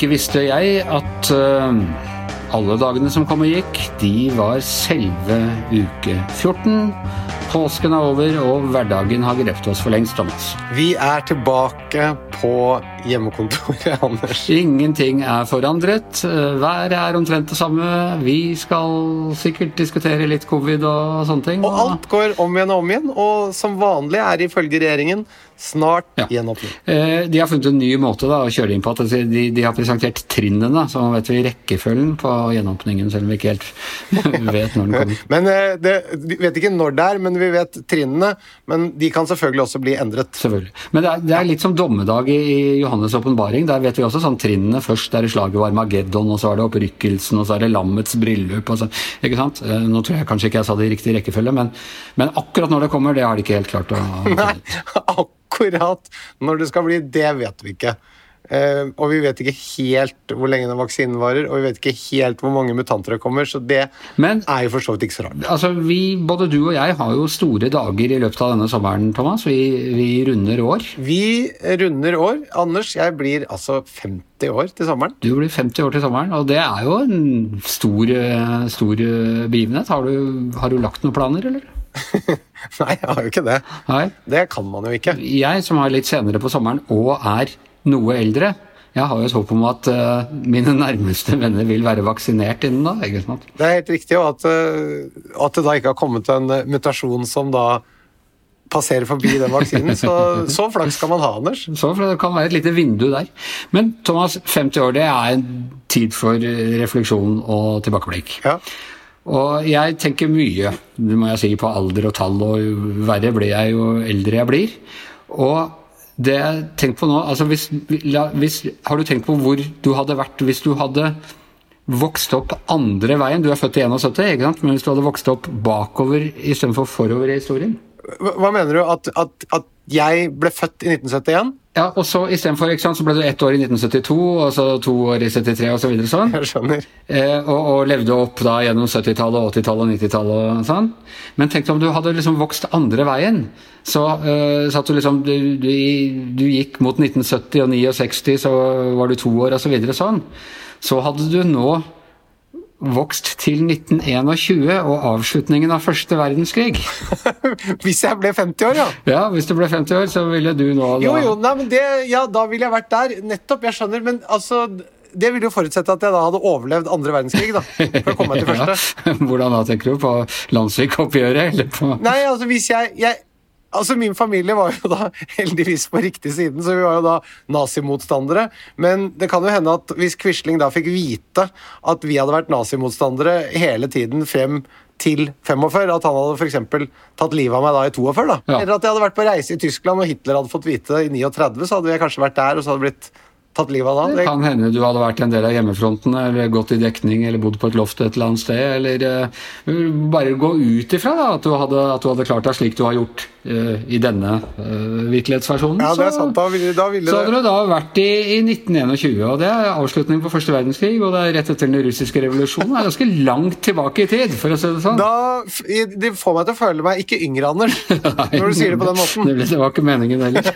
Ikke visste jeg at eh, alle dagene som kom og gikk, de var selve uke 14. Påsken er over, og hverdagen har grepet oss for lengst, Thomas. Vi er tilbake på hjemmekontoret, Anders. Ingenting er forandret. Været er omtrent det samme. Vi skal sikkert diskutere litt covid og sånne ting. Og alt går om igjen og om igjen, og som vanlig er ifølge regjeringen snart Ja. gjenåpning. Eh, De har funnet en ny måte da, å kjøre inn på. At de, de har presentert trinnene, så nå vet vi rekkefølgen på gjenåpningen, selv om vi ikke helt vet når den kommer. Men eh, det, Vi vet ikke når det er, men vi vet trinnene. Men de kan selvfølgelig også bli endret. Selvfølgelig. Men det er, det er litt som dommedag i, i Johannes' åpenbaring. Der vet vi også sånn trinnene. Først er det slaget var Armageddon, og så er det opprykkelsen, og så er det lammets bryllup. Så, ikke sant? Eh, Nå tror jeg kanskje ikke jeg sa det i riktig rekkefølge, men, men akkurat når det kommer, det har de ikke helt klart å Nei, akkurat når det skal bli, det vet vi ikke. Eh, og vi vet ikke helt hvor lenge den vaksinen varer, og vi vet ikke helt hvor mange mutanter det kommer, så det Men er jo for så vidt ikke så rart. altså, vi, både du og jeg har jo store dager i løpet av denne sommeren, Thomas. Vi, vi runder år. Vi runder år. Anders, jeg blir altså 50 år til sommeren. Du blir 50 år til sommeren, og det er jo en stor, eh, stor eh, begivenhet. Har du, har du lagt noen planer, eller? Nei, jeg har jo ikke det. Nei. Det kan man jo ikke. Jeg som har litt senere på sommeren og er noe eldre, jeg har jo et håp om at uh, mine nærmeste venner vil være vaksinert innen da. sant? Det er helt riktig, og at, eh, at det da ikke har kommet en eh, mutasjon som da passerer forbi den vaksinen. Så, så flaks skal man ha, Anders. Så det kan være et lite vindu der. Men Thomas, 50 år det er en tid for refleksjon og tilbakeblikk. Ja. Og jeg tenker mye, det må jeg si, på alder og tall, og verre blir jeg jo eldre jeg blir. Og det tenker på nå, altså hvis, hvis, Har du tenkt på hvor du hadde vært hvis du hadde vokst opp andre veien? Du er født i 71, ikke sant? men hvis du hadde vokst opp bakover istedenfor forover i historien? Hva mener du? At, at, at jeg ble født i 1971? Ja, og så istedenfor så ble du ett år i 1972, og så to år i 73 og så videre sånn. Jeg skjønner. Eh, og, og levde opp da gjennom 70-tallet, 80-tallet og 90-tallet og sånn. Men tenk om du hadde liksom vokst andre veien. Så, eh, satt du liksom du, du, du gikk mot 1970 og 69, så var du to år og så videre sånn. Så hadde du nå vokst til 1921 og avslutningen av første verdenskrig. Hvis jeg ble 50 år, ja. Ja, hvis du ble 50 år, så ville du nå da Jo, jo, nei, men det, ja, da ville jeg vært der. Nettopp, jeg skjønner. Men altså Det ville jo forutsette at jeg da hadde overlevd andre verdenskrig, da. For å komme meg til første. Ja. Hvordan da, tenker du? På landssvikoppgjøret, eller på Nei, altså hvis jeg, jeg Altså Min familie var jo da heldigvis på riktig siden, så vi var jo da nazimotstandere. Men det kan jo hende at hvis Quisling da fikk vite at vi hadde vært nazimotstandere hele tiden frem til 45, at han hadde f.eks. tatt livet av meg da i 42, da. Ja. Eller at jeg hadde vært på reise i Tyskland og Hitler hadde fått vite det i 39, så hadde jeg kanskje vært der, og så hadde blitt tatt livet av da. Det kan hende du hadde vært en del av hjemmefronten, eller gått i dekning, eller bodd på et loft et eller annet sted, eller eh, bare gå ut ifra da, at, du hadde, at du hadde klart deg slik du har gjort i denne eh, virkelighetsversjonen. Ja, det er sant. Da ville, da ville så hadde det du da vært i, i 1921, og det er avslutningen på første verdenskrig, og det er rett etter den russiske revolusjonen. Det er ganske langt tilbake i tid, for å si det sånn. da, Det får meg til å føle meg ikke yngre, Anders, når du sier det på den måten. Det, det var ikke meningen heller.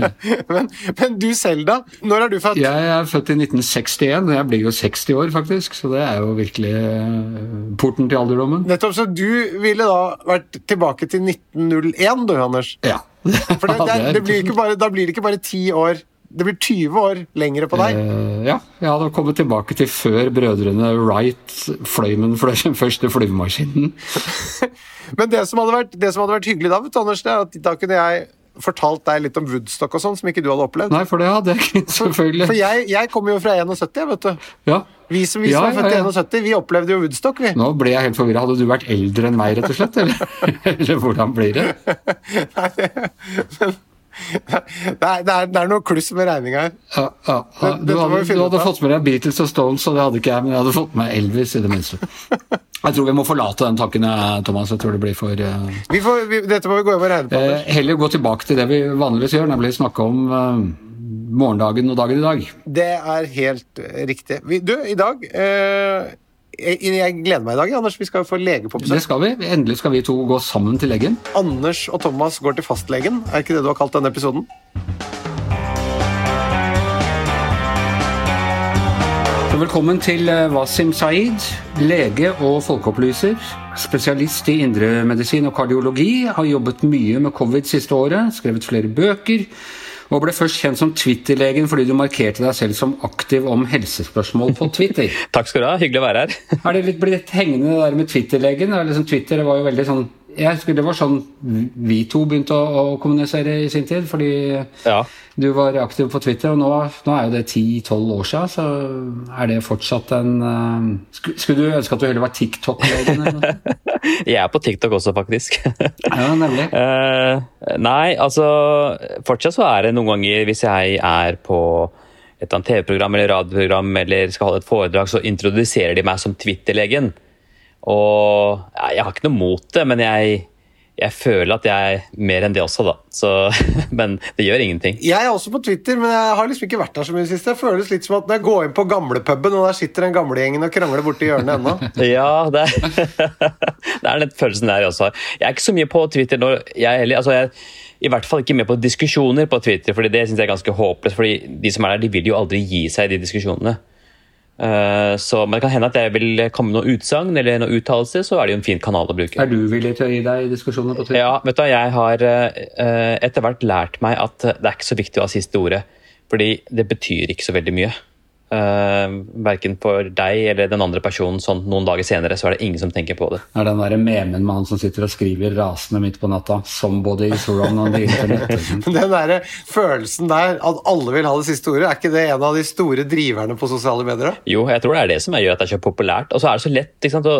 Men, men du selv, da? Når er du født? Jeg er født i 1961, og jeg blir jo 60 år faktisk, så det er jo virkelig eh, porten til alderdommen. Nettopp, så du ville da vært tilbake til 1901, du, Anders? Ja. For det, det, det blir ikke bare, da blir det ikke bare 10 år, det blir 20 år lengre på deg. Uh, ja, jeg hadde kommet tilbake til før brødrene Wright fløy med den første flyvemaskinen. Men det som vært, det som hadde vært hyggelig da, vet du, Anders, det er at da kunne jeg fortalt deg litt om Woodstock og sånn, som ikke du hadde opplevd. Nei, for det hadde jeg ikke, selvfølgelig. For jeg, jeg kommer jo fra 71, vet du. Ja. Vi som, vi Ja, som er født i ja. 71, vi opplevde jo Woodstock, vi. Nå ble jeg helt forvirra. Hadde du vært eldre enn meg, rett og slett? Eller, eller hvordan blir det? Det er, det er, det er noe kluss med regninga her. Ja, ja, ja. Du, hadde, du hadde fått med deg Beatles og Stones, og det hadde ikke jeg, men jeg hadde fått med Elvis, i det minste. Jeg tror vi må forlate den tanken, eh, Thomas. Jeg tror det blir for uh... Vi får, vi, dette må vi gå over og regne på. eh, Heller gå tilbake til det vi vanligvis gjør, nemlig snakke om uh, morgendagen og dagen i dag. Det er helt riktig. Vi, du, i dag eh, jeg, gleder meg i dag, Anders. Vi skal få lege på besøk. Det skal vi. Endelig skal vi to gå sammen til legen. Anders og Thomas går til fastlegen. Er ikke det du har kalt denne episoden? velkommen til eh, Wasim Saeed, lege og folkeopplyser. Spesialist i indremedisin og kardiologi. Har jobbet mye med covid siste året, skrevet flere bøker. Og ble først kjent som Twitter-legen fordi du markerte deg selv som aktiv om helsespørsmål på Twitter. Takk skal du ha, hyggelig å være her. Har det litt blitt hengende der med Twitter-legen? Liksom Twitter var jo veldig sånn jeg husker Det var sånn vi to begynte å, å kommunisere i sin tid. Fordi ja. du var aktiv på Twitter, og nå, nå er jo det 10-12 år siden. Så er det fortsatt en uh, Skulle du ønske at du heller var TikTok-legen? jeg er på TikTok også, faktisk. ja, nemlig. Uh, nei, altså Fortsatt så er det noen ganger hvis jeg er på et TV-program eller radioprogram eller skal holde et foredrag, så introduserer de meg som Twitter-legen. Og ja, jeg har ikke noe mot det, men jeg, jeg føler at jeg er mer enn det også, da. Så, men det gjør ingenting. Jeg er også på Twitter, men jeg har liksom ikke vært der så mye sist. Det føles litt som at når jeg går inn på gamlepuben, og der sitter den gamlegjengen og krangler borti hjørnet ennå. ja, det er, det er den følelsen der også. Jeg er ikke så mye på Twitter nå, jeg heller. Altså, jeg i hvert fall ikke med på diskusjoner på Twitter, fordi det synes jeg er ganske håpløst. fordi de som er der, de vil jo aldri gi seg i de diskusjonene. Eh, så, men det kan hende at jeg vil komme med noen utsagn eller noen uttalelse, så er det jo en fin kanal å bruke. Er du villig til å gi deg i diskusjoner på Twitter? Ja, vet du, jeg har uh, etter hvert lært meg at det er ikke så viktig å ha siste ordet. Fordi det betyr ikke så veldig mye. Uh, eh, verken for deg eller den andre personen sånn noen dager senere, så er det ingen som tenker på det. Er den der memen med han som sitter og skriver rasende midt på natta? Somebody is wrong on the internet. den der følelsen der, at alle vil ha det siste ordet, er ikke det en av de store driverne på sosiale medier? Jo, jeg tror det er det som gjør at det er så populært. Og så er det så lett, sant,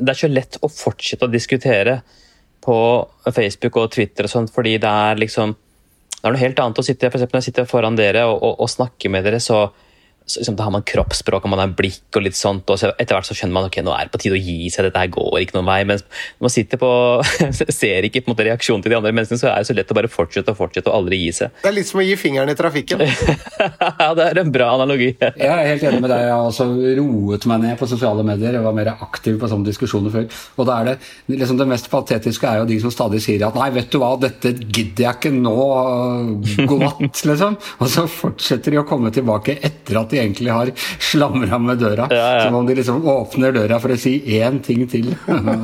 det er så lett å fortsette å diskutere på Facebook og Twitter og sånt, fordi det er liksom det er noe helt annet å sitte for eksempel, når jeg sitter foran dere og, og, og snakke med dere, så liksom, Da har man kroppsspråk og man har blikk og litt sånt. og så Etter hvert så skjønner man ok, nå er det på tide å gi seg, dette her går ikke noen vei. Men når man sitter på, ser ikke på en måte reaksjonen til de andre menneskene, så er det så lett å bare fortsette og fortsette og aldri gi seg. Det er litt som å gi fingeren i trafikken. ja, det er en bra analogi. jeg er helt enig med deg. Jeg har også roet meg ned på sosiale medier. Jeg var mer aktiv på sånne diskusjoner før. Og da er det, liksom det mest patetiske er jo de som stadig sier at nei, vet du hva, dette gidder jeg ikke nå, god natt, liksom. Og så fortsetter de å komme tilbake etter at de egentlig har slamra med døra. Ja, ja. Som om de liksom åpner døra for å si én ting til.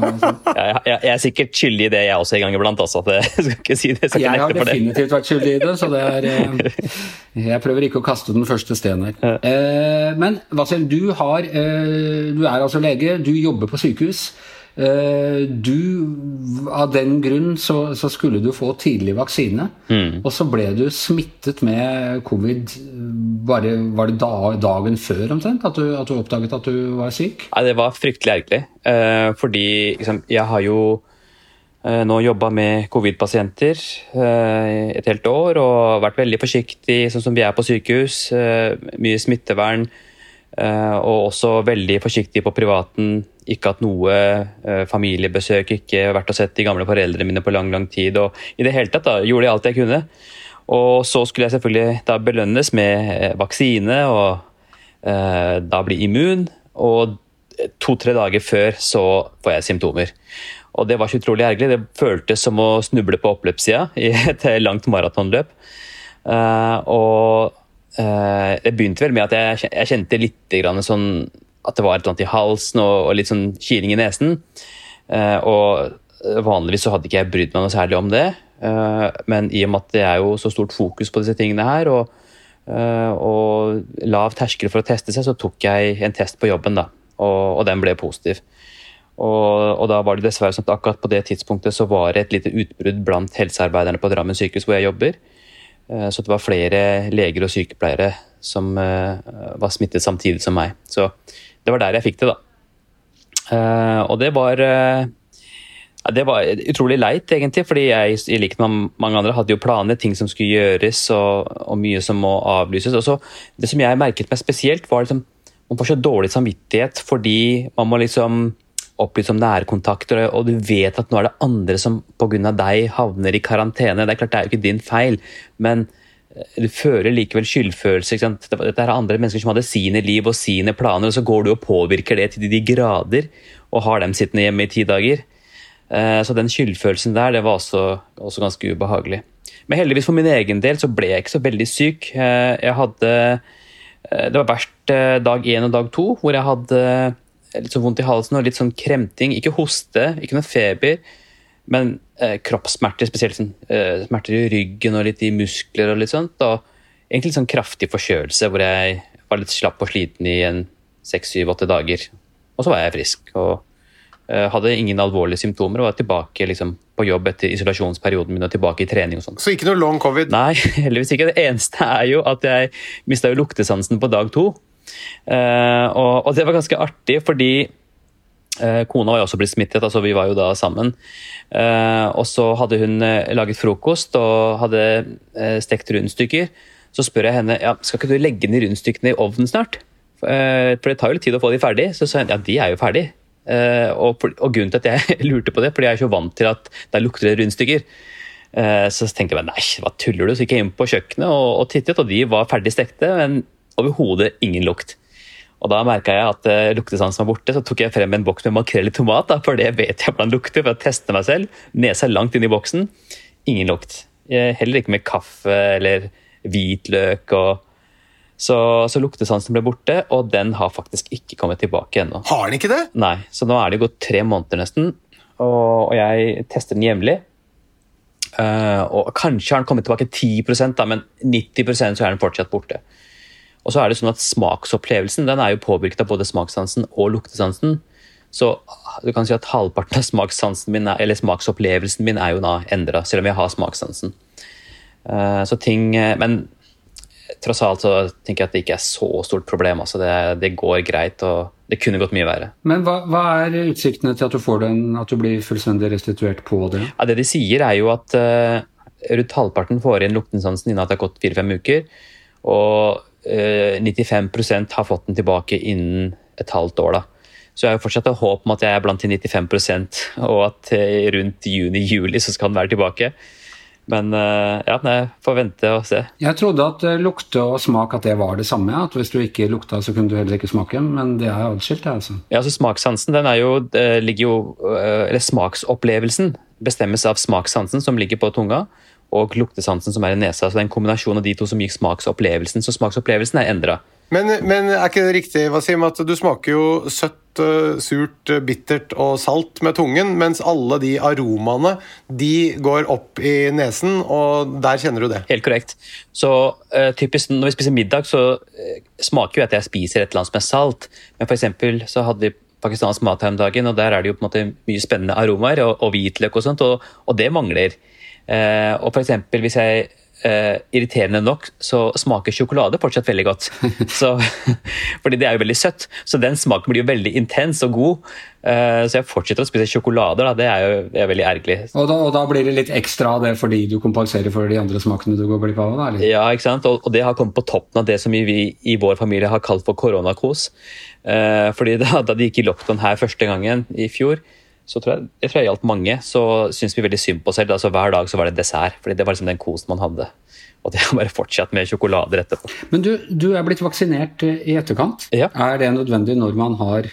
ja, jeg, er sikkert skyldig i det, jeg også, en gang iblant. Altså, jeg skal ikke si det. Jeg, jeg har definitivt vært skyldig i det, så det er eh, Jeg prøver ikke å kaste den første steinen her. Eh, men Vasil, du, har, eh, du er altså lege, du jobber på sykehus. Eh, du, av den grunn så, så, skulle du få tidlig vaksine, mm. og så ble du smittet med covid bare, var det da, dagen før omtrent at du, at du, oppdaget at du var syk? Ja, det var fryktelig ergerlig. Eh, fordi liksom, jeg har jo eh, nå jobba med covid-pasienter eh, et helt år og vært veldig forsiktig, sånn som vi er på sykehus. Eh, mye smittevern. Eh, og også veldig forsiktig på privaten. Ikke hatt noe eh, familiebesøk, ikke vært og sett de gamle foreldrene mine på lang lang tid. og I det hele tatt da, gjorde jeg alt jeg kunne. Og så skulle jeg selvfølgelig da belønnes med eh, vaksine og eh, da bli immun. Og to-tre dager før så får jeg symptomer. Og det var så utrolig ergerlig. Det føltes som å snuble på oppløpssida i et langt maratonløp. Uh, og det begynte vel med at jeg, jeg kjente litt sånn at det var et eller annet i halsen og, og litt sånn kiling i nesen. Uh, og vanligvis så hadde ikke jeg brydd meg noe særlig om det. Uh, men i og med at det er jo så stort fokus på disse tingene her, og, og lav terskel for å teste seg, så tok jeg en test på jobben, da. Og, og den ble positiv. Og, og, da var det dessverre sånn at akkurat på det tidspunktet så var det et lite utbrudd blant helsearbeiderne på Drammen sykehus hvor jeg jobber. Så det var flere leger og sykepleiere som var smittet samtidig som meg. Så det var der jeg fikk det, da. Uh, og det var det var utrolig leit, egentlig, fordi jeg i likhet med mange andre hadde jo planer, ting som skulle gjøres og, og mye som må avlyses. Og så, det som jeg merket meg spesielt, var liksom man får så dårlig samvittighet fordi man må liksom opplyse om nærkontakter, og du vet at nå er det andre som pga. deg havner i karantene. Det er klart det er jo ikke din feil, men du føler likevel skyldfølelse. Dette er andre mennesker som hadde sine liv og sine planer, og så går du og påvirker det til de grader og har dem sittende hjemme i ti dager. Eh, så den skyldfølelsen der det var også, også, ganske ubehagelig. Men heldigvis for min egen del så ble jeg ikke så veldig syk. Eh, jeg hadde Det var verst dag én og dag to, hvor jeg hadde litt sånn vondt i halsen og litt sånn kremting. Ikke hoste, ikke noe feber, men eh, kroppssmerter, spesielt sånn, eh, smerter i ryggen og litt i muskler og litt sånt. Og egentlig litt sånn kraftig forkjølelse hvor jeg var litt slapp og sliten i en seks, syv, åtte dager. Og så var jeg frisk og eh, hadde ingen alvorlige symptomer og var tilbake liksom, på jobb etter isolasjonsperioden min og tilbake i trening og sånn. Så ikke noe long covid? Nei, heldigvis ikke. Det eneste er jo at jeg mista luktesansen på dag to. Uh, og, og, det var ganske artig, fordi uh, kona var jo også blitt smittet, altså vi var jo da sammen. Uh, og så hadde hun laget frokost og hadde stekt rundstykker. Så spør jeg henne ja, skal ikke du legge ned rundstykkene i ovnen snart. for det tar jo litt tid å få de ferdig. Så sa hun ja, de er jo ferdig. Og, og, grunnen til at jeg lurte på det, fordi jeg er så vant til at der lukter det rundstykker. Så tenkte jeg nei, hva tuller du? Så gikk jeg inn på kjøkkenet og, og tittet, og de var ferdig stekte. men overhodet ingen lukt. Og Da merka jeg at uh, luktesansen var borte, så tok jeg frem en boks med makrell i tomat. Da, for det vet jeg hvordan lukter, for å teste meg selv. Nesa langt inn i boksen. Ingen lukt. Heller ikke med kaffe eller hvitløk. og så, så, luktesansen ble borte, og den har faktisk ikke kommet tilbake ennå. Har den ikke det? Nei, så nå er det gått tre måneder nesten, og, og jeg tester den jevnlig. Uh, og kanskje har den kommet tilbake 10 da, men 90% så er den fortsatt borte. Og så er det sånn at Smaksopplevelsen den er jo påvirket av både smakssansen og luktesansen. Så du kan si at halvparten av smakssansen min, eller smaksopplevelsen min er jo da endra, selv om jeg har smakssansen. Uh, så ting, eh, Men tross alt så tenker jeg at det ikke er så stort problem. Altså det, det går greit, og det kunne gått mye verre. Men hva, hva, er utsiktene til at du får den, at du blir fullstendig restituert på det? Ja, det de sier, er jo at uh, rundt halvparten får inn luktesansen innen at det har gått fire-fem uker. Og 95 eh, har fått den tilbake innen et halvt år. da. Så jeg har jo fortsatt et håp om at jeg er blant de 95% og at rundt juni-juli så skal den være tilbake. Men eh, ja, jeg får vente og se. Jeg trodde at eh, lukte og smak at det var det samme. At hvis du ikke lukta, så kunne du heller ikke smake. Men det er adskilt, det. altså. Ja, altså Smakssansen den er jo, ligger jo Eller smaksopplevelsen bestemmes av smakssansen som ligger på tunga og luktesansen som er i nesa. Så det er en kombinasjon av de to som gir smaksopplevelsen. Så smaksopplevelsen er endra. Men, men, er ikke det riktig, Wasim, at du smaker jo søtt, eh, surt, bittert og salt med tungen, mens alle de aromaene de går opp i nesen, og der kjenner du det? Helt korrekt. Så uh, typisk når vi spiser middag, så uh, smaker jo at jeg spiser et eller annet som er salt. Men for eksempel så hadde vi pakistansk mat her om dagen, og der er det jo på en måte mye spennende aromaer, og, og hvitløk og sånt, og, og det mangler. Eh, og for eksempel, hvis jeg Uh, irriterende nok så smaker sjokolade fortsatt veldig godt. Så, fordi det er jo veldig søtt. Så den smaken blir jo veldig intens og god. Uh, så jeg fortsetter å spise sjokolader. Da. Det er jo det er veldig ergerlig. Og da, og da, blir det litt ekstra av det fordi du kompenserer for de andre smakene du går glipp av? Ja, ikke sant? Og, og, det har kommet på toppen av det som vi i vår familie har kalt for koronakos. Uh, fordi da, da de gikk i lockdown her første gangen i fjor, så tror jeg, jeg tror jeg hjalp mange, så syns vi veldig synd på oss selv. Altså, hver dag så var det dessert, fordi det var liksom den kosen man hadde. Og det har bare fortsatt med sjokolader etterpå. Men du, du er blitt vaksinert eh, i etterkant. Ja. Er det nødvendig når man har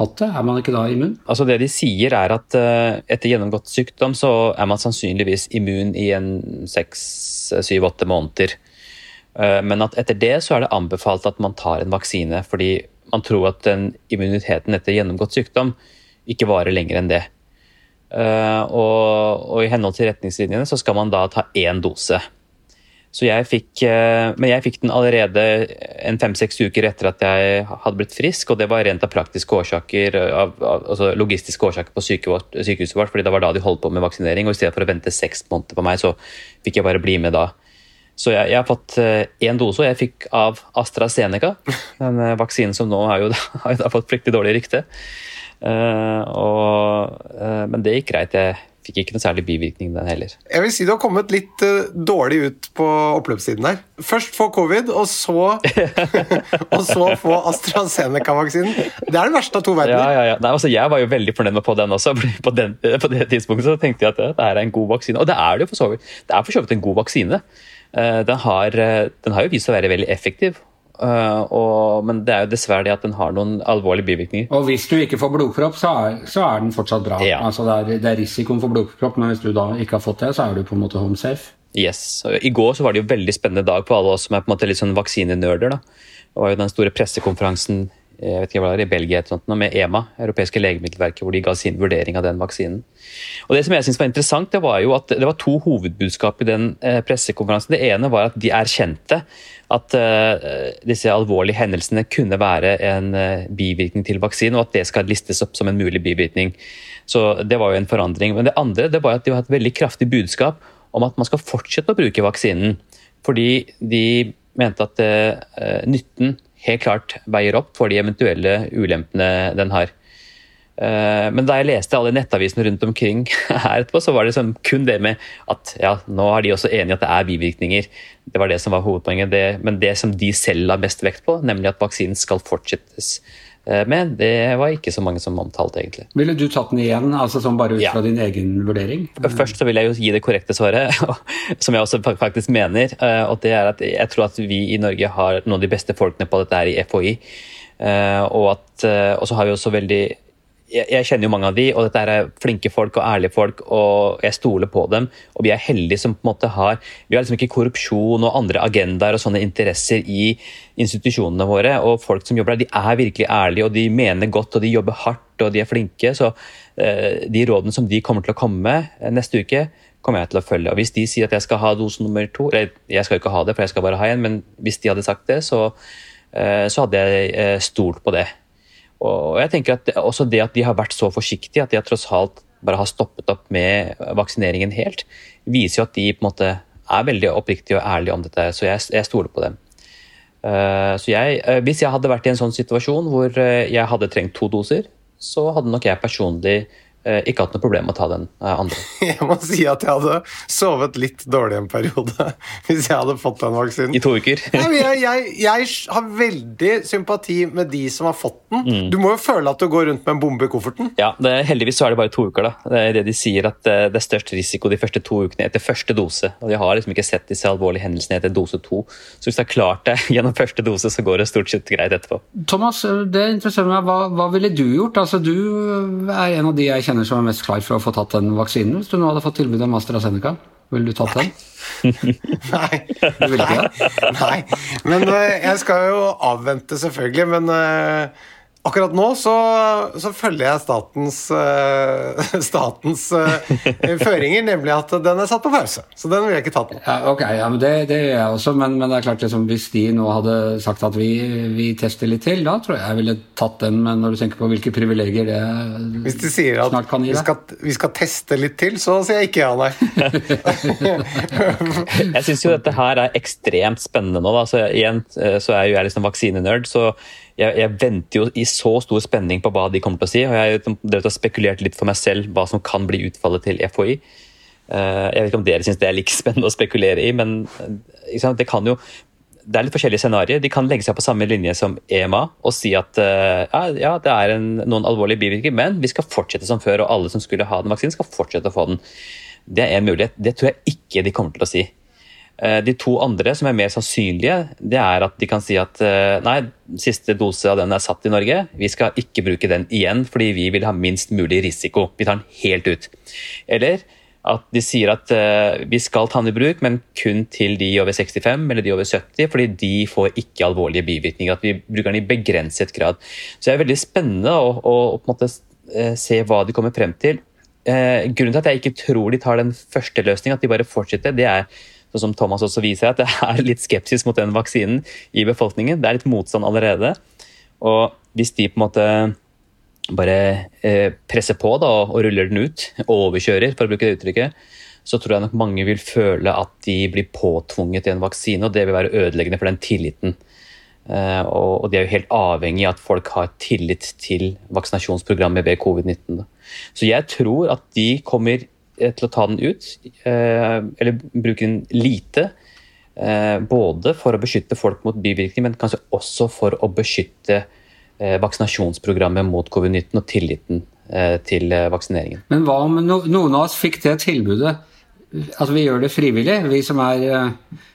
hatt det? Er man ikke da immun? Altså Det de sier, er at uh, etter gjennomgått sykdom så er man sannsynligvis immun i en seks, syv, åtte måneder. Uh, men at etter det så er det anbefalt at man tar en vaksine, fordi man tror at den immuniteten etter gjennomgått sykdom ikke varer lenger enn det. Uh, og, og, i henhold til retningslinjene så skal man da ta én dose. Så jeg fikk, uh, men jeg fikk den allerede en fem-seks uker etter at jeg hadde blitt frisk, og det var rent av praktiske årsaker, av, av, altså logistiske årsaker på sykehuset vårt, fordi det var da de holdt på med vaksinering, og i stedet for å vente seks måneder på meg, så fikk jeg bare bli med da. Så jeg, jeg har fått én dose, og jeg fikk av AstraZeneca, den vaksinen som nå har jo har jo da fått fryktelig dårlig rykte. Uh, og, uh, men det gikk greit. Jeg fikk ikke noe særlig bivirkning den heller. Jeg vil si du har kommet litt uh, dårlig ut på oppløpssiden der. Først få covid, og så, og så få AstraZeneca-vaksinen. Det er det verste av to verdener. Ja, ja, ja. Nei, altså, jeg var jo veldig fornøyd med på den også. På, den, på, det tidspunktet så tenkte jeg at det er en god vaksine. Og det er det jo for så vidt. Det er for så vidt en god vaksine. Den har, den har jo vist seg å være veldig effektiv. Uh, og, men det er jo dessverre det at den har noen alvorlige bivirkninger. Og hvis du ikke får blodpropp, så er, så er den fortsatt bra. Ja. Altså det, er, det er risikoen for blodpropp, men hvis du da ikke har fått det, så er du på en måte home safe. Yes. I går så var det jo veldig spennende dag på alle oss som er på en måte litt sånn vaksinenerder. da. Det var jo den store pressekonferansen jeg vet ikke hva det var, i Belgia et sånt, med EMA, Europeiske legemiddelverket, hvor de ga sin vurdering av den vaksinen. Og Det som jeg synes var interessant, det var jo at det var to hovedbudskap i den eh, pressekonferansen. Det ene var at de erkjente at uh, disse alvorlige hendelsene kunne være en uh, bivirkning til vaksinen, og at det skal listes opp som en mulig bivirkning. Så Det var jo en forandring. Men det andre det var at de har et veldig kraftig budskap om at man skal fortsette å bruke vaksinen. Fordi de mente at uh, nytten helt klart veier opp for de eventuelle ulempene den har. Eh, men da jeg leste alle nettavisene rundt omkring her etterpå, så var det liksom kun det med at ja, nå er de også enige at det er bivirkninger. Det var det som var hovedpoenget. Det, men det som de selv la mest vekt på, nemlig at vaksinen skal fortsettes Eh, men det var ikke så mange som omtalte, egentlig. Ville du tatt den igjen, altså sånn bare ut fra ja. din egen vurdering? Først så vil jeg jo gi det korrekte svaret, som jeg også faktisk mener. Eh, og det er at jeg tror at vi i Norge har noen av de beste folkene på dette her i FHI. Og, at, og så har vi også veldig jeg, jeg, kjenner jo mange av de, og dette er flinke folk og ærlige folk, og jeg stoler på dem. Og vi er heldige som på en måte har Vi har liksom ikke korrupsjon og andre agendaer og sånne interesser i institusjonene våre. Og folk som jobber der, de er virkelig ærlige, og de mener godt, og de jobber hardt, og de er flinke. Så eh, de rådene som de kommer til å komme med eh, neste uke, kommer jeg til å følge. Og hvis de sier at jeg skal ha dose nummer to, eller jeg skal jo ikke ha det, for jeg skal bare ha en, men hvis de hadde sagt det, så, eh, så hadde jeg eh, stolt på det. Og jeg tenker at også det at de har vært så forsiktige, at de tross alt bare har stoppet opp med vaksineringen helt, viser jo at de på en måte er veldig oppriktige og ærlige om dette. Så jeg, jeg stoler på dem. Uh, så jeg, uh, hvis jeg hadde vært i en sånn situasjon hvor uh, jeg hadde trengt to doser, så hadde nok jeg personlig ikke hatt noe problem med å ta den eh, andre. Jeg må si at jeg hadde sovet litt dårlig en periode hvis jeg hadde fått den vaksinen. I to uker? jeg, jeg, jeg, har veldig sympati med de som har fått den. Mm. Du må jo føle at du går rundt med en bombe i kofferten. Ja, det, heldigvis så er det bare to uker. da. Det er det de sier at eh, det er størst risiko de første to ukene etter første dose. Og De har liksom ikke sett disse alvorlige hendelsene etter dose to. Så hvis du har klart det gjennom første dose, så går det stort sett greit etterpå. Thomas, det interesserer meg. Hva, hva ville du gjort? Altså, Du er en av de jeg kjenner kjenner som er mest klar for å få tatt den vaksinen? Hvis du nå hadde fått tilbud om AstraZeneca, ville du tatt den? Nei. Du ville ikke det? Nei. Men uh, jeg skal jo avvente, selvfølgelig. Men uh, Akkurat nå så, så, følger jeg statens, uh, statens uh, føringer, nemlig at den er satt på pause. Så den vil jeg ikke tatt nå. Ja, ok, ja, men det, det, gjør jeg også, men, men det er klart liksom, hvis de nå hadde sagt at vi, vi, tester litt til, da tror jeg jeg ville tatt den. Men når du tenker på hvilke privilegier det hvis de sier at snart kan gi deg vi skal, vi skal teste litt til, så sier jeg ikke ja, nei. jeg syns jo dette her er ekstremt spennende nå. Da. Så igjen eh, så er jo jeg liksom vaksinenerd. så jeg, jeg, venter jo i så stor spenning på hva de kommer til å si. og Jeg har spekulert litt for meg selv hva som kan bli utfallet til FHI. Eh, jeg vet ikke om dere syns det er like spennende å spekulere i, men eh, det kan jo det er litt forskjellige scenarioer. De kan legge seg på samme linje som EMA og si at uh, ja, det er en, noen alvorlige bivirkninger, men vi skal fortsette som før, og alle som skulle ha den vaksinen, skal fortsette å få den. Det er en mulighet. Det tror jeg ikke de kommer til å si. Eh, de to andre som er mer sannsynlige, det er at de kan si at eh, nei, siste dose av den er satt i Norge, vi skal ikke bruke den igjen fordi vi vil ha minst mulig risiko. Vi tar den helt ut. Eller at de sier at uh, vi skal ta den i bruk, men kun til de over 65 eller de over 70, fordi de får ikke alvorlige bivirkninger. At vi bruker den i begrenset grad. Så det er veldig spennende å, å, på en måte se hva de kommer frem til. Grunnen til at jeg ikke tror de tar den første løsningen, at de bare fortsetter, det er som Thomas også viser, at det er litt skepsis mot den vaksinen i befolkningen. Det er litt motstand allerede. Og hvis de på en måte bare eh, presser på da, og ruller den ut, overkjører, for å bruke det uttrykket, så tror jeg nok mange vil føle at de blir påtvunget i en vaksine, og det vil være ødeleggende for den tilliten. Eh, og, og de er jo helt avhengig av at folk har tillit til vaksinasjonsprogrammet ved covid-19. Så jeg tror at de kommer til å ta den ut, eh, eller bruke den lite. Eh, både for å beskytte folk mot bivirkninger, men kanskje også for å beskytte vaksinasjonsprogrammet mot covid-19 og tilliten til vaksineringen. Men hva om noen av oss fikk det tilbudet? Altså Vi gjør det frivillig, vi som er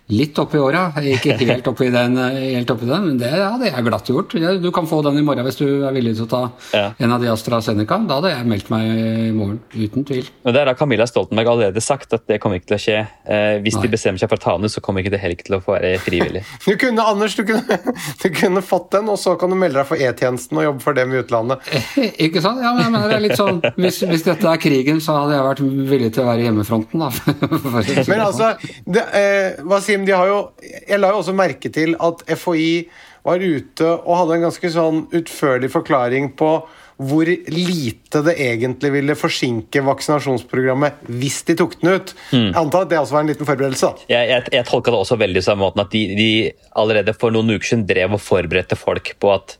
litt oppi åra. Ikke helt oppi den, helt oppi den men det hadde jeg glatt gjort. Du kan få den i morgen hvis du er villig til å ta ja. en av de AstraZeneca. Da hadde jeg meldt meg i morgen, uten tvil. Men Det har Camilla Stoltenberg allerede sagt at det kommer ikke til å skje. Eh, hvis Nei. de bestemmer seg for å ta den ut, så kommer ikke det heller til å få være frivillig. Du kunne, Anders, du kunne, du kunne fått den, og så kan du melde deg for E-tjenesten og jobbe for dem i utlandet. ikke sant? Ja, men jeg mener det er litt sånn hvis, hvis, dette er krigen, så hadde jeg vært villig til å være i hjemmefronten, da. men altså, det, eh, hva de har jo Jeg la jo også merke til at FHI var ute og hadde en ganske sånn utførlig forklaring på hvor lite det egentlig ville forsinke vaksinasjonsprogrammet hvis de tok den ut. Mm. Jeg antar at det også var en liten forberedelse? Jeg, jeg, jeg tolka det også veldig samme måten at de, de, allerede for noen uker siden drev og forberedte folk på at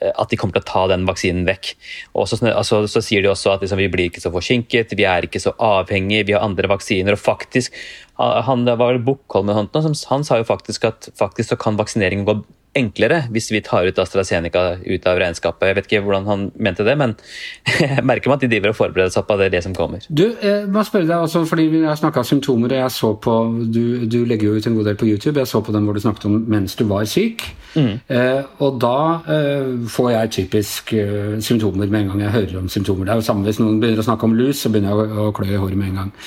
at de kommer til å ta den vaksinen vekk. Og så, altså, så sier de også at liksom, vi blir ikke så forsinket, vi er ikke så avhengige, vi har andre vaksiner. Og faktisk, han, det var Bukkholm han, han sa jo faktisk at faktisk så kan vaksineringen gå enklere hvis vi tar ut AstraZeneca ut av regnskapet. Jeg vet ikke hvordan han mente det, men jeg merker meg at de driver og forbereder seg på det, det som kommer. Du, jeg må spørre deg også, fordi Vi har snakka symptomer, og jeg så på, du, du, legger jo ut en god del på YouTube. Jeg så på den hvor du snakket om mens du var syk. Mm. Eh, og da eh, får jeg typisk eh, symptomer med en gang jeg hører om symptomer. Det er jo samme hvis noen begynner å snakke om lus, så begynner jeg å, å klø i håret med en gang.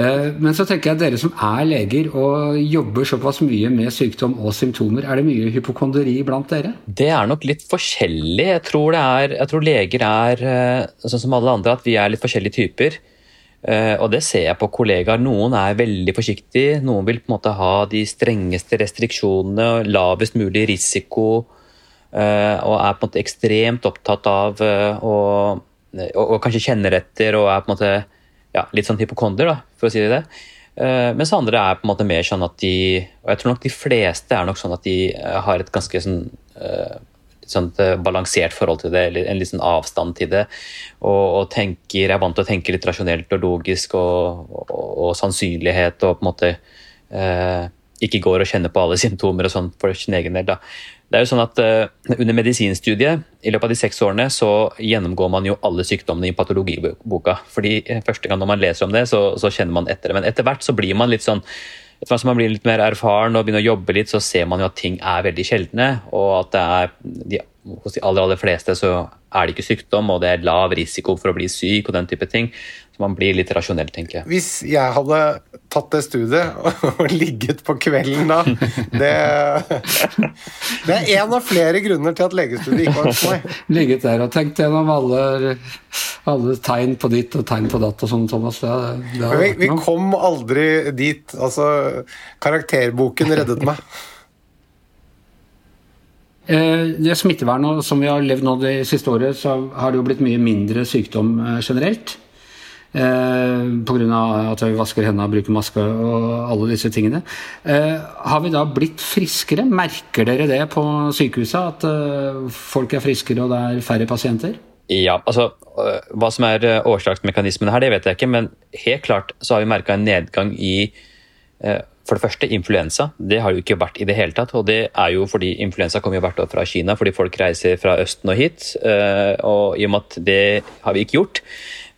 Eh, men så tenker jeg at dere som er leger og jobber såpass mye med sykdom og symptomer, er det mye hypokondri hypokondri blant dere? Det er nok litt forskjellig. Jeg tror, er, jeg tror, leger er eh, sånn som alle andre, at vi er litt forskjellige typer. Eh, og det ser jeg på kollegaer. Noen er veldig forsiktige. Noen vil på en måte ha de strengeste restriksjonene, lavest mulig risiko. Eh, og er på en måte ekstremt opptatt av å og, kanskje kjenner etter og er på en måte ja, litt sånn hypokonder, da, for å si det. Uh, mens andre er på en måte mer sånn at de Og jeg tror nok de fleste er nok sånn at de uh, har et ganske sånn, uh, sånt, balansert forhold til det, en litt sånn avstand til det. Og, og, tenker, er vant til å tenke litt rasjonelt og logisk og, og, og sannsynlighet og på en måte ikke går og kjenner på alle symptomer og sånn for sin egen del. da. Det er jo sånn at uh, Under medisinstudiet i løpet av de seks årene så gjennomgår man jo alle sykdommene i patologiboka. fordi eh, Første gang når man leser om det, så, så kjenner man etter det. Men etter hvert så blir man litt sånn etter hvert som man blir litt mer erfaren og begynner å jobbe litt, så ser man jo at ting er veldig sjeldne. Og at det er de, hos de aller, aller fleste så er det ikke sykdom, og det er lav risiko for å bli syk og den type ting man blir litt rasjonell, tenker jeg. Hvis jeg hadde tatt det studiet og ligget på kvelden da Det, det er en av flere grunner til at legestudiet ikke var for meg. Ligget der og tenkt gjennom alle, alle tegn på ditt og tegn på datt og sånn, Thomas. Det, det vi, vi kom aldri dit. Altså, karakterboken reddet meg. Eh, det Smittevernet som vi har levd nå det siste året, så har det jo blitt mye mindre sykdom eh, generelt. Eh, Pga. at vi vasker hendene og bruker maske og alle disse tingene. Eh, har vi da blitt friskere? Merker dere det på sykehuset? At eh, folk er friskere og det er færre pasienter? Ja, altså Hva som er årsaksmekanismene her, det vet jeg ikke. Men helt klart så har vi merka en nedgang i for det første influensa. Det har jo ikke vært i det hele tatt. Og det er jo fordi influensa kommer jo hvert år fra Kina, fordi folk reiser fra Østen og hit. Og i og med at det har vi ikke gjort,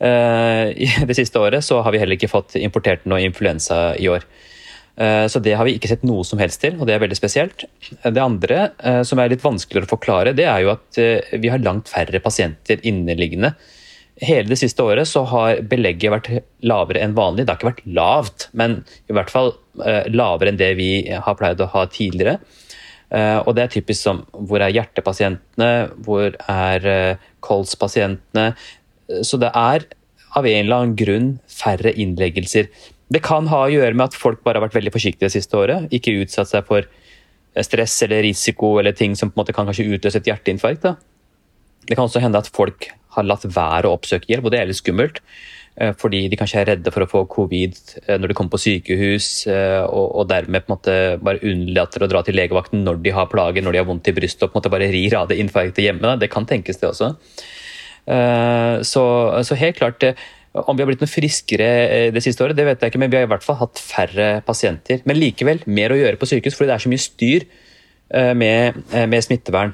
det siste året så har vi heller ikke fått importert noe influensa i år. Eh, så det har vi ikke sett noe som helst til, og det er veldig spesielt. Det andre eh, som er litt vanskeligere å forklare, det er jo at vi har langt færre pasienter inneliggende. Hele det siste året så har belegget vært lavere enn vanlig. Det har ikke vært lavt, men i hvert fall lavere enn det vi har pleid å ha tidligere. Og det er typisk som hvor er hjertepasientene, hvor er kolspasientene, så det er av en eller annen grunn færre innleggelser. Det kan ha å gjøre med at folk bare har vært veldig forsiktige det siste året. Ikke utsatt seg for stress eller risiko eller ting som på en måte kan kanskje utløse et hjerteinfarkt. Da. Det kan også hende at folk har latt være å oppsøke hjelp, og det er litt skummelt. Eh, fordi de kanskje er redde for å få covid eh, når de kommer på sykehus, eh, og, dermed på en måte bare unnlater å dra til legevakten når de har plager, når de har vondt i brystet, og på en måte bare rir av det infarktet hjemme. Det kan tenkes, det også. Eh, så, så, helt klart eh, om vi har blitt noe friskere eh, det siste året, det vet jeg ikke, men vi har i hvert fall hatt færre pasienter. Men likevel mer å gjøre på sykehus, fordi det er så mye styr med, med smittevern.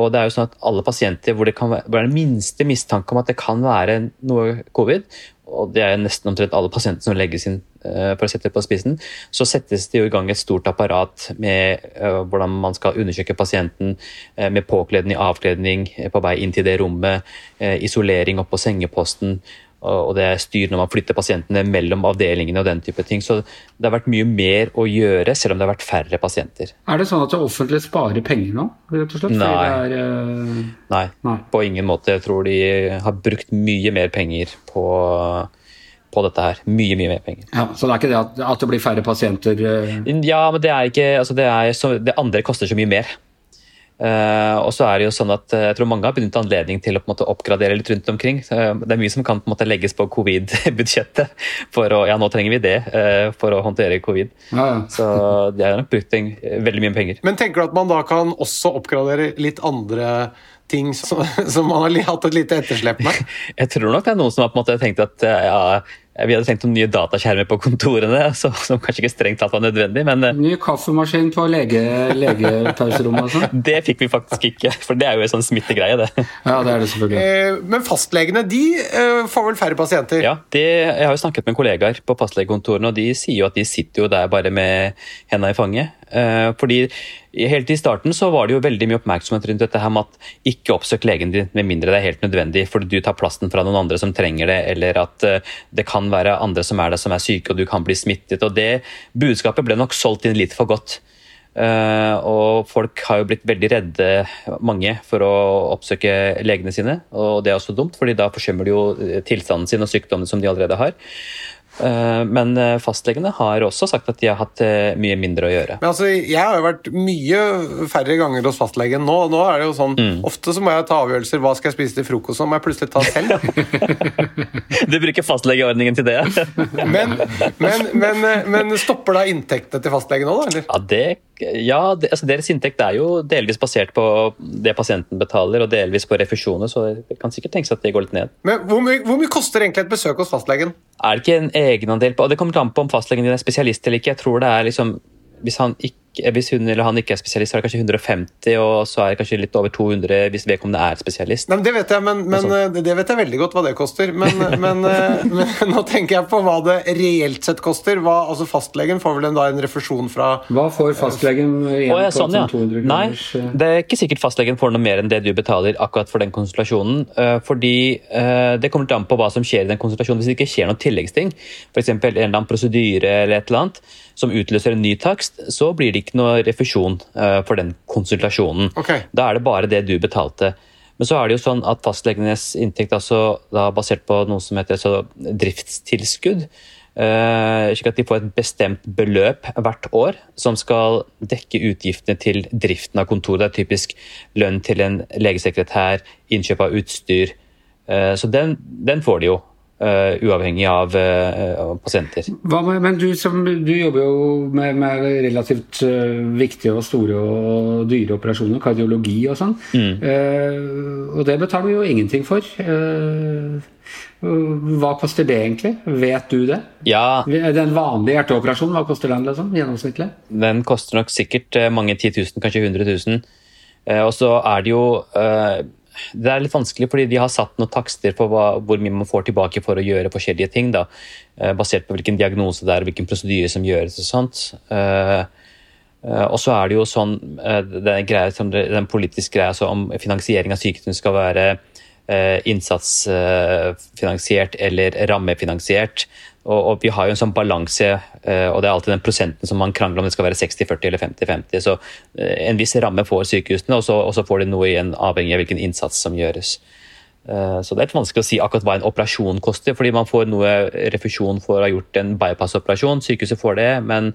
Og det er jo sånn at alle pasienter hvor det kan være den minste mistanke om at det kan være noe covid, og det er nesten omtrent alle pasienter som legges inn for å sette det på spissen, så settes det jo i gang et stort apparat med hvordan man skal undersøke pasienten, med påkledning, avkledning på vei inn til det rommet, isolering oppå sengeposten og det er styr når man flytter pasientene mellom avdelingene og den type ting. Så det har vært mye mer å gjøre, selv om det har vært færre pasienter. Er det sånn at det offentlige sparer penger nå, rett og slett? Nei. Er, uh... Nei. Nei. på ingen måte. Jeg tror de har brukt mye mer penger på på dette her. Mye mye mer penger. Ja, Så det er ikke det at, at det blir færre pasienter? Uh... Ja, men det er ikke altså det, er så, det andre koster så mye mer. Uh, og så er det jo sånn at uh, jeg tror mange har benyttet anledning til å på en måte, oppgradere litt rundt omkring. Uh, det er mye som kan på en måte, legges på covid-budsjettet. for å, ja nå trenger vi det for å håndtere covid. Ja, ja. Så de har nok brukt en, veldig mye penger. Men tenker du at man da kan også oppgradere litt andre ting som, som man har hatt et lite etterslep med? jeg tror nok det er noen som har på en måte tenkt at ja, vi hadde tenkt om nye dataskjermer på kontorene, så, som kanskje ikke strengt tatt var nødvendig. men... Eh, Ny kaffemaskin på lege, legepauserommet og sånn? Det fikk vi faktisk ikke, for det er jo en sånn smittegreie, det. Ja, det er det selvfølgelig. Eh, men fastlegene de eh, får vel færre pasienter? Ja, det, jeg har jo snakket med kollegaer på fastlegekontorene, og de sier jo at de sitter jo der bare med hendene i fanget. Fordi Helt i starten så var det jo veldig mye oppmerksomhet rundt dette her med at ikke oppsøk legen din med mindre det er helt nødvendig fordi du tar plassen fra noen andre som trenger det, eller at det kan være andre som er der som er syke og du kan bli smittet. og Det budskapet ble nok solgt inn litt for godt. Uh, og folk har jo blitt veldig redde, mange, for å oppsøke legene sine. Og det er også dumt, fordi da forsømmer de jo tilstanden sin og sykdommen som de allerede har. Eh, men eh, fastlegene har også sagt at de har hatt eh, mye mindre å gjøre. Men altså, Jeg har jo vært mye færre ganger hos fastlegen nå. Nå er det jo sånn, mm. Ofte så må jeg ta avgjørelser. Hva skal jeg spise til frokost? Må jeg plutselig ta selv. du bruker fastlegeordningen til det? men, men, men, men, stopper da inntektene til fastlegen nå, da? Eller? Ja, det, ja det, altså Deres inntekt er jo delvis basert på det pasienten betaler, og delvis på refusjoner, så det kan sikkert tenkes at det går litt ned. Men Hvor mye, hvor mye koster egentlig et besøk hos fastlegen? Er det ikke en egenandel på og Det kommer an på om fastlegen din er spesialist eller ikke. Jeg tror det er liksom hvis, han ikke, hvis, hun eller han ikke er spesialist, så er det kanskje 150, og så er det kanskje litt over 200 hvis vedkommende er spesialist. Nei, det vet jeg, men, men sånn. det vet jeg veldig godt hva det koster. Men, men, eh, men, nå tenker jeg på hva det reelt sett koster. Hva, altså Fastlegen får vel en, da en refusjon fra Hva får fastlegen igjen oh, ja, sånn, ja. 200 kroner? Nei, det er ikke sikkert fastlegen får noe mer enn det du betaler akkurat for den konsultasjonen. Fordi det kommer an på hva som skjer i den konsultasjonen. Hvis det ikke skjer noen tilleggsting, f.eks. en eller annen prosedyre eller et eller annet, som utløser en ny takst, så blir det ikke noe refusjon uh, for den konsultasjonen. Okay. Da er det bare det du betalte. Men så er det jo sånn at fastlegenes inntekt altså da basert på noe som heter altså, driftstilskudd. Uh, slik at de får et bestemt beløp hvert år som skal dekke utgiftene til driften av kontoret. Det er typisk lønn til en legesekretær, innkjøp av utstyr. Uh, så den, den får de jo. Uh, uavhengig av uh, pasienter. Med, men du, som, du, jobber jo med, med relativt uh, viktige og store og dyre operasjoner, kardiologi og sånn. Mm. og det betaler vi jo ingenting for. hva koster det egentlig? Vet du det? Ja. Den vanlige hjerteoperasjonen, hva koster den liksom, gjennomsnittlig? Den koster nok sikkert mange 10 000, kanskje 100 000. og så er det jo det er litt vanskelig, fordi de har satt noen takster på hva, hvor mye man får tilbake for å gjøre forskjellige ting. Da, eh, basert på hvilken diagnose det er, hvilken prosedyre som gjøres og sånt. Uh, uh, og så er det jo sånn det greia, den politiske greia altså om finansiering av sykehusene skal være innsatsfinansiert eller rammefinansiert. Og, og, vi har jo en sånn balanse, eh, og det er alltid den prosenten som man krangler om det skal være 60-40 eller 50-50. Så eh, en viss ramme får sykehusene, og så, og så, får de noe igjen avhengig av hvilken innsats som gjøres. Eh, så det er litt vanskelig å si akkurat hva en operasjon koster, fordi man får noe refusjon for å ha gjort en bypass-operasjon. Sykehuset får det, men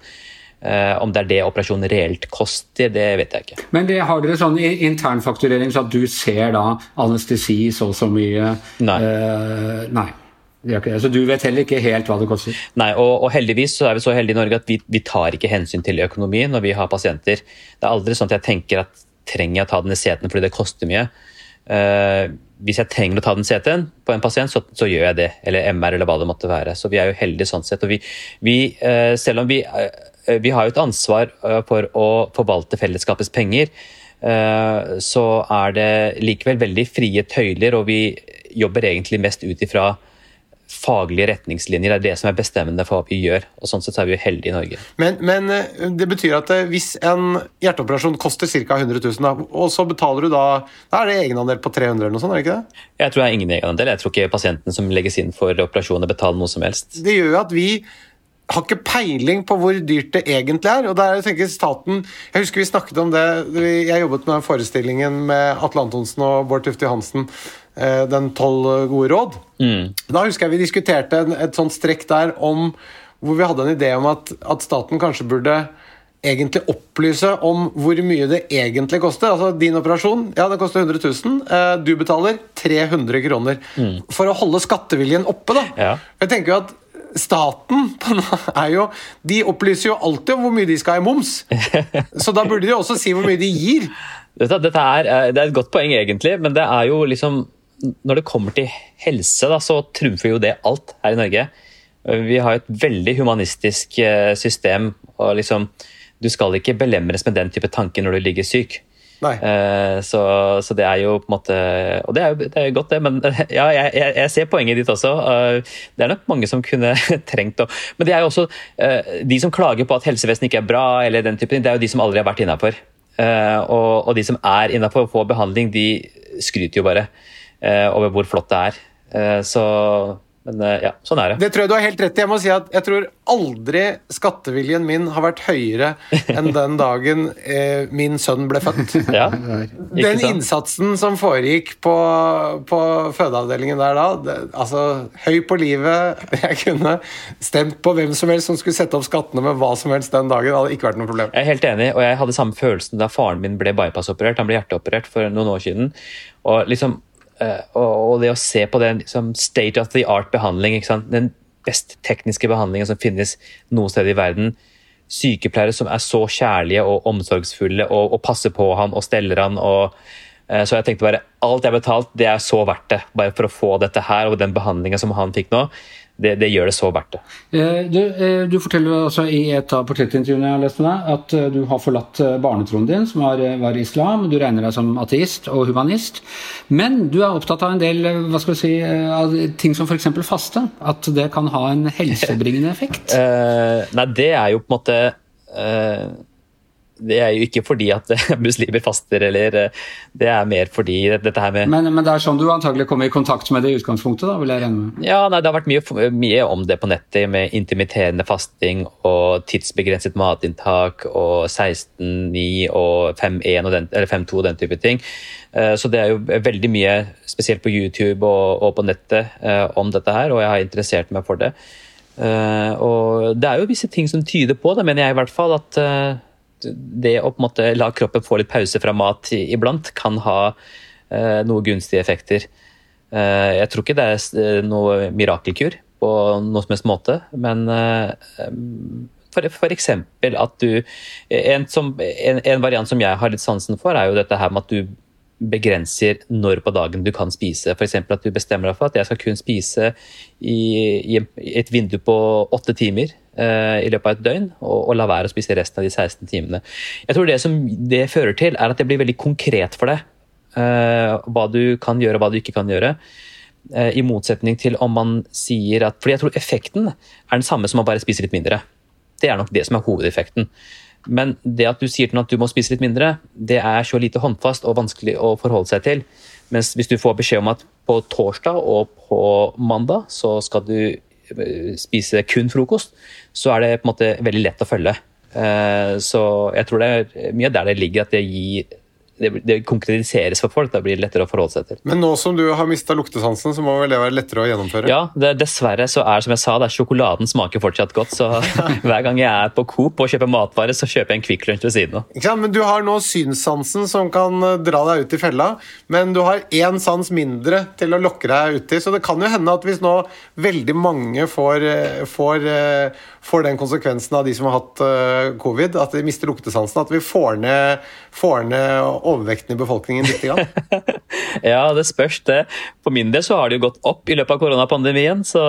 om det er det operasjonen reelt koster, det vet jeg ikke. Men det, har dere sånn internfakturering så at du ser da anestesi så og så mye? Nei. Uh, nei. Så du vet heller ikke helt hva det koster? Nei, og, og heldigvis så er vi så heldige i Norge at vi, vi, tar ikke hensyn til økonomi når vi har pasienter. Det er aldri sånn at jeg tenker at trenger jeg å ta den i seten fordi det koster mye. Uh, hvis jeg trenger å ta den CT-en på en pasient, så, så, gjør jeg det. Eller MR, eller hva det måtte være. Så vi er jo heldige sånn sett. Og vi, vi uh, selv om vi, uh, vi har jo et ansvar for å forvalte fellesskapets penger, så er det likevel veldig frie tøyler, og vi jobber egentlig mest ut ifra faglige retningslinjer. Er det som er bestemmende for hva vi gjør. og Sånn sett er vi jo heldige i Norge. Men, men eh, det betyr at eh, hvis en hjerteoperasjon koster ca. 100 000, da, og så betaler du da Da er det egenandel på 300 eller noe sånt, er det ikke det? Jeg tror det er ingen egenandel. Jeg tror ikke pasienten som legges inn for operasjoner, betaler noe som helst. Det gjør jo at vi har ikke peiling på hvor dyrt det egentlig er. og der tenker staten, Jeg husker vi snakket om det, jeg jobbet med forestillingen med Atle Antonsen og Bård Tufte Johansen, Den tolv gode råd. Mm. Da husker jeg vi diskuterte et sånt strekk der om hvor vi hadde en idé om at, at staten kanskje burde egentlig opplyse om hvor mye det egentlig koster. Altså Din operasjon ja, det koster 100 000. Eh, du betaler 300 kroner. Mm. For å holde skatteviljen oppe. da. Ja. Jeg tenker jo at Staten er jo, de opplyser jo alltid om hvor mye de skal ha i moms. Så da burde de også si hvor mye de gir. Dette, dette er, eh, det er et godt poeng, egentlig, men det er jo liksom Når det kommer til helse, da, så trumfer jo det alt her i Norge. Vi har et veldig humanistisk eh, system. og liksom Du skal ikke belemres med den type tanker når du ligger syk. Eh, så, så, det er jo på en måte Og det er jo det er godt, det. Men ja, jeg, jeg, ser poenget ditt også. Eh, det er nok mange som kunne trengt å Men det er jo også de som klager på at helsevesenet ikke er bra, eller den type ting, det er jo de som aldri har vært innafor. Og, og, de som er innafor og får behandling, de skryter jo bare over hvor flott det er. Så men eh, ja, sånn er det. Det tror jeg du har helt rett i. Jeg må si at jeg tror aldri skatteviljen min har vært høyere enn den dagen eh, min sønn ble født. Ja, den innsatsen som foregikk på, på fødeavdelingen der da, det, altså høy på livet Jeg kunne stemt på hvem som helst som skulle sette opp skattene med hva som helst den dagen. Det hadde ikke vært noe problem. Jeg er helt enig, og jeg hadde samme følelsen da faren min ble bypass-operert. Han ble hjerteoperert for noen år siden. og liksom Eh, og, det å se på den liksom, state of the art-behandling, den best tekniske behandlingen som finnes noe sted i verden. Sykepleiere som er så kjærlige og omsorgsfulle og, og passer på han og steller han. og eh, så jeg tenkte bare, Alt jeg har betalt, det er så verdt det. Bare for å få dette her og den behandlinga som han fikk nå det, det, gjør det så verdt det. Eh, du, eh, du forteller også i et av portrettintervjuene jeg har lest med deg, at eh, du har forlatt barnetroen din, som var, var, islam. Du regner deg som ateist og humanist. Men du er opptatt av en del hva skal vi si, av ting som f.eks. faste. At det kan ha en helsebringende effekt? uh, nei, det er jo på en måte uh, det er jo ikke fordi at muslimer faster, eller eh, det er mer fordi dette her med men, men, det er sånn du antagelig kommer i kontakt med det i utgangspunktet? da, vil jeg regne med? Ja, nei, det har vært mye, mye, om det på nettet, med intimiterende fasting og tidsbegrenset matinntak og 16-9 og 5-1 eller 5-2 og den type ting. Eh, så det er jo veldig mye, spesielt på YouTube og, og på nettet, eh, om dette her, og jeg har interessert meg for det. Og det er jo visse ting som tyder på det, mener jeg i hvert fall, at det å på en måte la kroppen få litt pause fra mat iblant, kan ha eh, noen gunstige effekter. Eh, jeg tror ikke det er eh, noe mirakelkur på noen som helst måte, men eh, for, eksempel at du en, som, en, en, variant som jeg har litt sansen for, er jo dette her med at du begrenser når på dagen du kan spise. F.eks. at du bestemmer deg for at jeg skal kun spise i, i et vindu på åtte timer i løpet av et døgn, og, og, la være å spise resten av de 16 timene. Jeg tror Det som det fører til, er at det blir veldig konkret for deg. Uh, hva du kan gjøre og hva du ikke kan gjøre. Uh, I motsetning til om man sier at fordi jeg tror effekten er den samme som å bare spise litt mindre. Det er nok det som er hovedeffekten. Men det at du sier til noen at du må spise litt mindre, det er så lite håndfast og vanskelig å forholde seg til. Mens hvis du får beskjed om at på torsdag og på mandag så skal du spise kun frokost, så er det på en måte veldig lett å følge. Eh, så jeg tror det er mye der det ligger at det gir det, det konkretiseres for folk. Da blir det lettere å forholde seg til. Men nå som du har mista luktesansen, så må vel det være lettere å gjennomføre? Ja, det, dessverre så er som jeg sa, det, sjokoladen smaker fortsatt godt. Så hver gang jeg er på Coop og kjøper matvarer, så kjøper jeg en Kvikk Lunsj ved siden av. Ja, men du har nå synssansen som kan eh, dra deg ut i fella, men du har én sans mindre til å lokke deg uti. Så det kan jo hende at hvis nå veldig mange får, eh, får, eh, får den konsekvensen av de som har hatt covid, at de mister luktesansen, at vi får ned, får ned overvekten i befolkningen litt? ja, det spørs det. For min del så har det jo gått opp i løpet av koronapandemien, så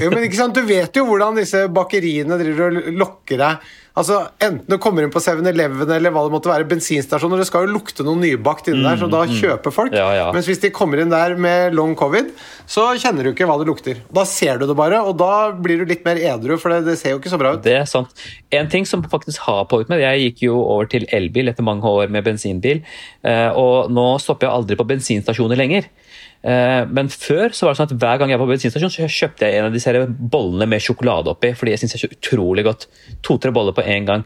jo, men ikke sant, Du vet jo hvordan disse bakeriene driver og lokker deg. Altså, Enten du kommer inn på 7-Eleven eller hva det måtte være, bensinstasjoner, det skal jo lukte noe nybakt inni der, så da kjøper folk. Ja, ja. Mens hvis de kommer inn der med long covid, så kjenner du ikke hva det lukter. Da ser du det bare, og da blir du litt mer edru, for det, det ser jo ikke så bra ut. Det er sant. En ting som faktisk har påvirket meg, jeg gikk jo over til elbil etter mange år med bensinbil, eh, og nå stopper jeg aldri på bensinstasjoner lenger. Eh, Men før så var det sånn at hver gang jeg var på bensinstasjon, så kjøpte jeg en av disse bollene med sjokolade oppi, fordi jeg syns det er så utrolig godt. To-tre boller på én gang.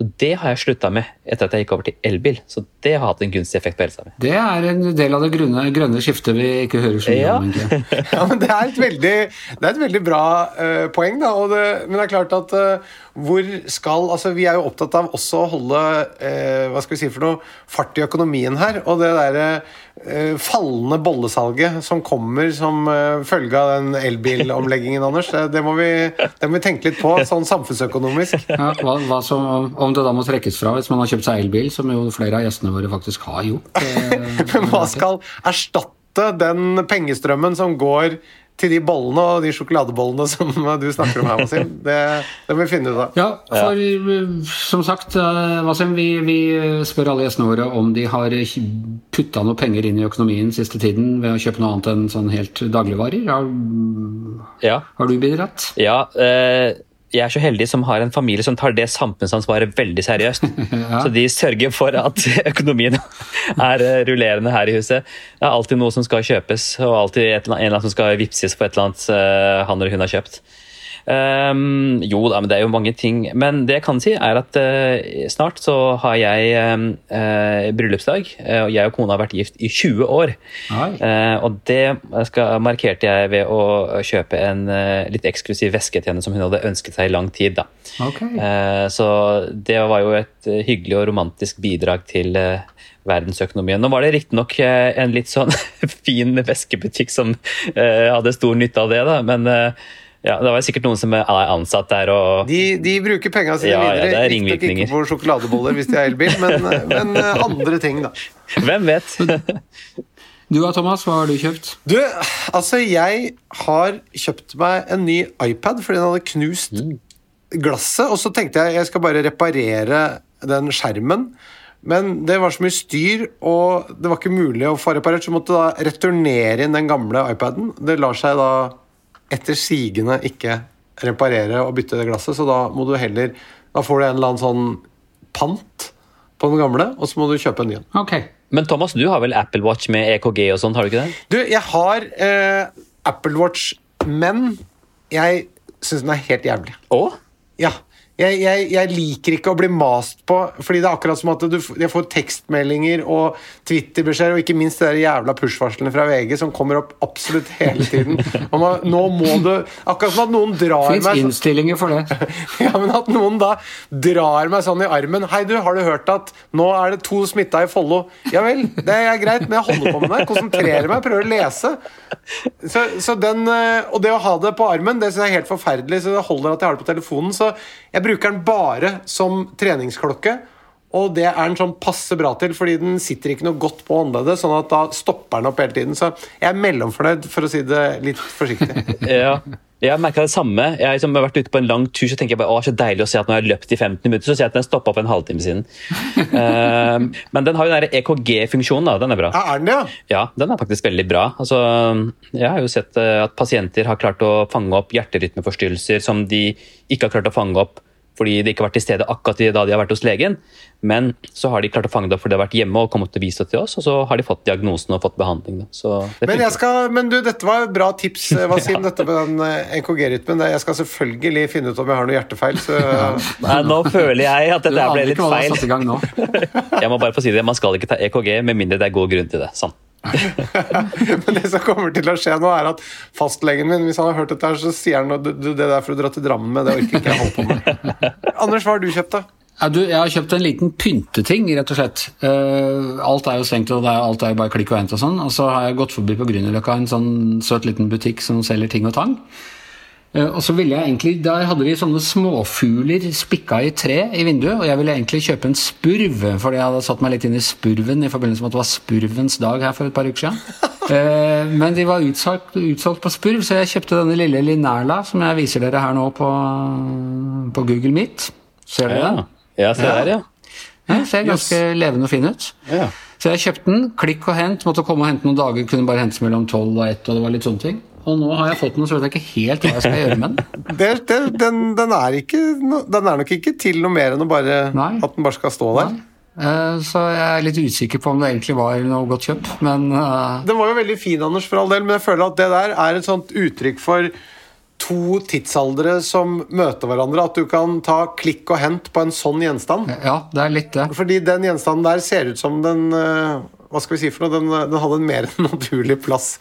Og Det har jeg slutta med etter at jeg gikk over til elbil. Så det har hatt en gunstig effekt på helsa mi. Det er en del av det grønne, grønne skiftet vi ikke hører så mye Ja. om. egentlig. Ja, men Det er et veldig, det er et veldig bra uh, poeng, da. Og det, men det er klart at uh, hvor skal altså Vi er jo opptatt av også å holde uh, hva skal vi si for noe, fart i økonomien her. Og det derre fallende bollesalget som kommer som eh, følge av den elbilomleggingen, Anders, det, det, må vi, det må vi tenke litt på, sånn samfunnsøkonomisk. Ja, hva, hva som, om det da må trekkes fra hvis man har kjøpt seg elbil, som jo flere av gjestene våre faktisk har gjort. eh, Men hva skal erstatte den pengestrømmen som går til de bollene og de sjokoladebollene som du snakker om her, Wasim? Det, det må vi finne ut av. Ja, for eh, som sagt, eh, Wasim, vi, vi spør alle gjestene våre om de har putta noe penger inn i økonomien siste tiden ved å kjøpe noe annet enn sånn helt dagligvarer. Har, Ja, har du bidratt? ja eh, jeg er så heldig som har en familie som tar det samfunnsansvaret veldig seriøst. Så de sørger for at økonomien er eh, rullerende her i huset. Det er alltid noe som skal kjøpes, og alltid et, eller annet- en eller annen som skal vippses for et eller annet eh, han eller hun har kjøpt. Ehm, jo da, men det er jo mange ting. Men det jeg kan si, er at uh, snart så har jeg eh, bryllupsdag. eh, og jeg og kona har vært gift i 20 år. Eh, og det skal, markerte jeg ved å kjøpe en litt eksklusiv veske til henne som hun hadde ønsket seg i lang tid. da. Okay. Så det var jo et hyggelig og romantisk bidrag til verdensøkonomien. Nå var det riktignok uh, en litt sånn fin veskebutikk som hadde stor nytte av det, da, men ja, det var sikkert noen som er ansatt der og De, de bruker penga sine Ja, ja, videre. det er ringvirkninger. ikke på sjokoladeboller hvis de har elbil, men, men eh, andre ting, da. Hvem vet? Du da, Thomas, hva har du kjøpt? Du, altså, jeg har kjøpt meg en ny iPad fordi den hadde knust glasset, og så tenkte jeg jeg skal bare reparere den skjermen. Men det var så mye styr, og det var ikke mulig å få reparert, så jeg måtte da returnere inn den gamle iPaden. Det lar seg da etter sigende ikke reparere og bytte det glasset, så da må du heller Da får du en eller annen sånn pant på den gamle, og så må du kjøpe en ny en. Ok. Men Thomas, du har vel Apple Watch med EKG og sånn, har du ikke det? Du, jeg har eh, Apple Watch, men jeg syns den er helt jævlig. Å? Ja. Jeg, jeg, jeg liker ikke å bli mast på, fordi det er akkurat som at du, jeg får tekstmeldinger og Twitter-beskjeder, og ikke minst de jævla push-varslene fra VG som kommer opp absolutt hele tiden. Man, nå må du Akkurat som at noen drar Finns meg Fins innstillinger for det. ja, men at noen da drar meg sånn i armen Hei, du, har du hørt at nå er det to smitta i Follo? Ja vel, det er greit, men jeg holder på med det. Konsentrerer meg, prøver å lese. Så, så den, eh, og det å ha det på armen, det synes jeg er helt forferdelig, så det holder at jeg har det på telefonen. Så jeg bruker den bare som treningsklokke. Og det er den sånn passe bra til, fordi den sitter ikke noe godt på håndleddet. Sånn at da stopper den opp hele tiden. Så jeg er mellomfornøyd, for å si det litt forsiktig. Ja. Jeg har merka det samme. Jeg har liksom vært ute på en lang tur så tenker jeg bare, å, så deilig å se at nå har jeg løpt i 15 minutter. Så ser jeg at den stoppa for en halvtime siden. uh, men den har jo den EKG-funksjonen. da, Den er bra. Ja, er den det, ja? Ja, den er faktisk veldig bra. Altså, jeg har jo sett eh, at pasienter har klart å fange opp hjerterytmeforstyrrelser som de ikke har klart å fange opp fordi de ikke har vært til stede akkurat da de har vært hos legen. Men så har de klart å fange det opp fordi de har vært hjemme og kommet og vist det til oss, og så har de fått diagnosen og fått behandling. Så det Men, jeg skal, men du, dette var et bra tips, Wasim, ja. dette med den eh, EKG-rytmen. Jeg skal selvfølgelig finne ut om jeg har noe hjertefeil. Så, Nei, nå føler jeg at dette ble litt feil. Jeg må bare få si det, Man skal ikke ta EKG med mindre det er god grunn til det. Sånn. men det som kommer til å skje nå, er at fastlegen min, hvis han har hørt dette, her, så sier han at det der for å dra til Drammen med, det orker ikke jeg holde på med. Anders, hva har du kjøpt, da? Ja, du, jeg har kjøpt en liten pynteting, rett og slett. Uh, alt er jo stengt, og det er, alt er jo bare klikk og hent og sånn. Og så har jeg gått forbi på Grünerløkka en sånn søt liten butikk som selger ting og tang. Eh, og så ville jeg egentlig, Der hadde vi sånne småfugler spikka i tre i vinduet, og jeg ville egentlig kjøpe en spurv, fordi jeg hadde satt meg litt inn i spurven i forbindelse med at det var spurvens dag her for et par uker siden. Eh, men de var utsolgt, utsolgt på spurv, så jeg kjøpte denne lille Linerla som jeg viser dere her nå på, på Google Meet. Ser dere den? ja se her, ja. Ja, ser ganske levende og fin ut. ja. Så jeg kjøpte den, klikk og hent, måtte komme og hente noen dager, kunne bare hentes mellom 12 og 1, og det var litt sånne ting. Og nå har jeg fått den, så vet jeg ikke helt hva jeg skal gjøre med den. Det, det, den, den, er ikke, den er nok ikke til noe mer enn bare, at den bare skal stå der. Nei. Så jeg er litt usikker på om det egentlig var noe godt kjøp, men eh, Den var jo veldig fin, Anders, for all del, men jeg føler at det der er et sånt uttrykk for to tidsaldere som møter hverandre. At du kan ta klikk og hent på en sånn gjenstand. ja, det er litt det. Fordi den gjenstanden der ser ut som den eh, Hva skal vi si for noe? Den, eh, den hadde en mer naturlig plass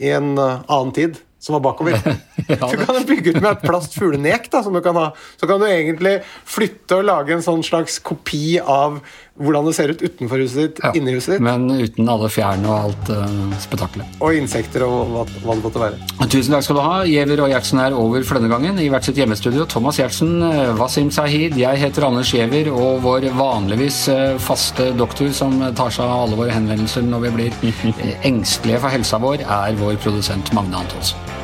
i en eh, annen tid, som var bakover. Ja, Så kan du bygge ut med et plastfuglenek da, som du kan ha. Så kan du egentlig flytte og lage en sånn slags kopi av hvordan det ser ut utenfor huset ditt, Ja, inni huset ditt, Men uten alle fjærene og alt uh, spetakkelet. og insekter og hva, hva det måtte være. Tusen takk skal du ha. Giæver og Gjertsen er over for denne gangen i hvert sitt hjemmestudio. Thomas Gjertsen, eh, Wasim Sahid, jeg heter Anders Giæver, og vår vanligvis eh, faste doktor som tar seg av alle våre henvendelser når vi blir engstelige for helsa vår, er vår produsent Magne Antonsen.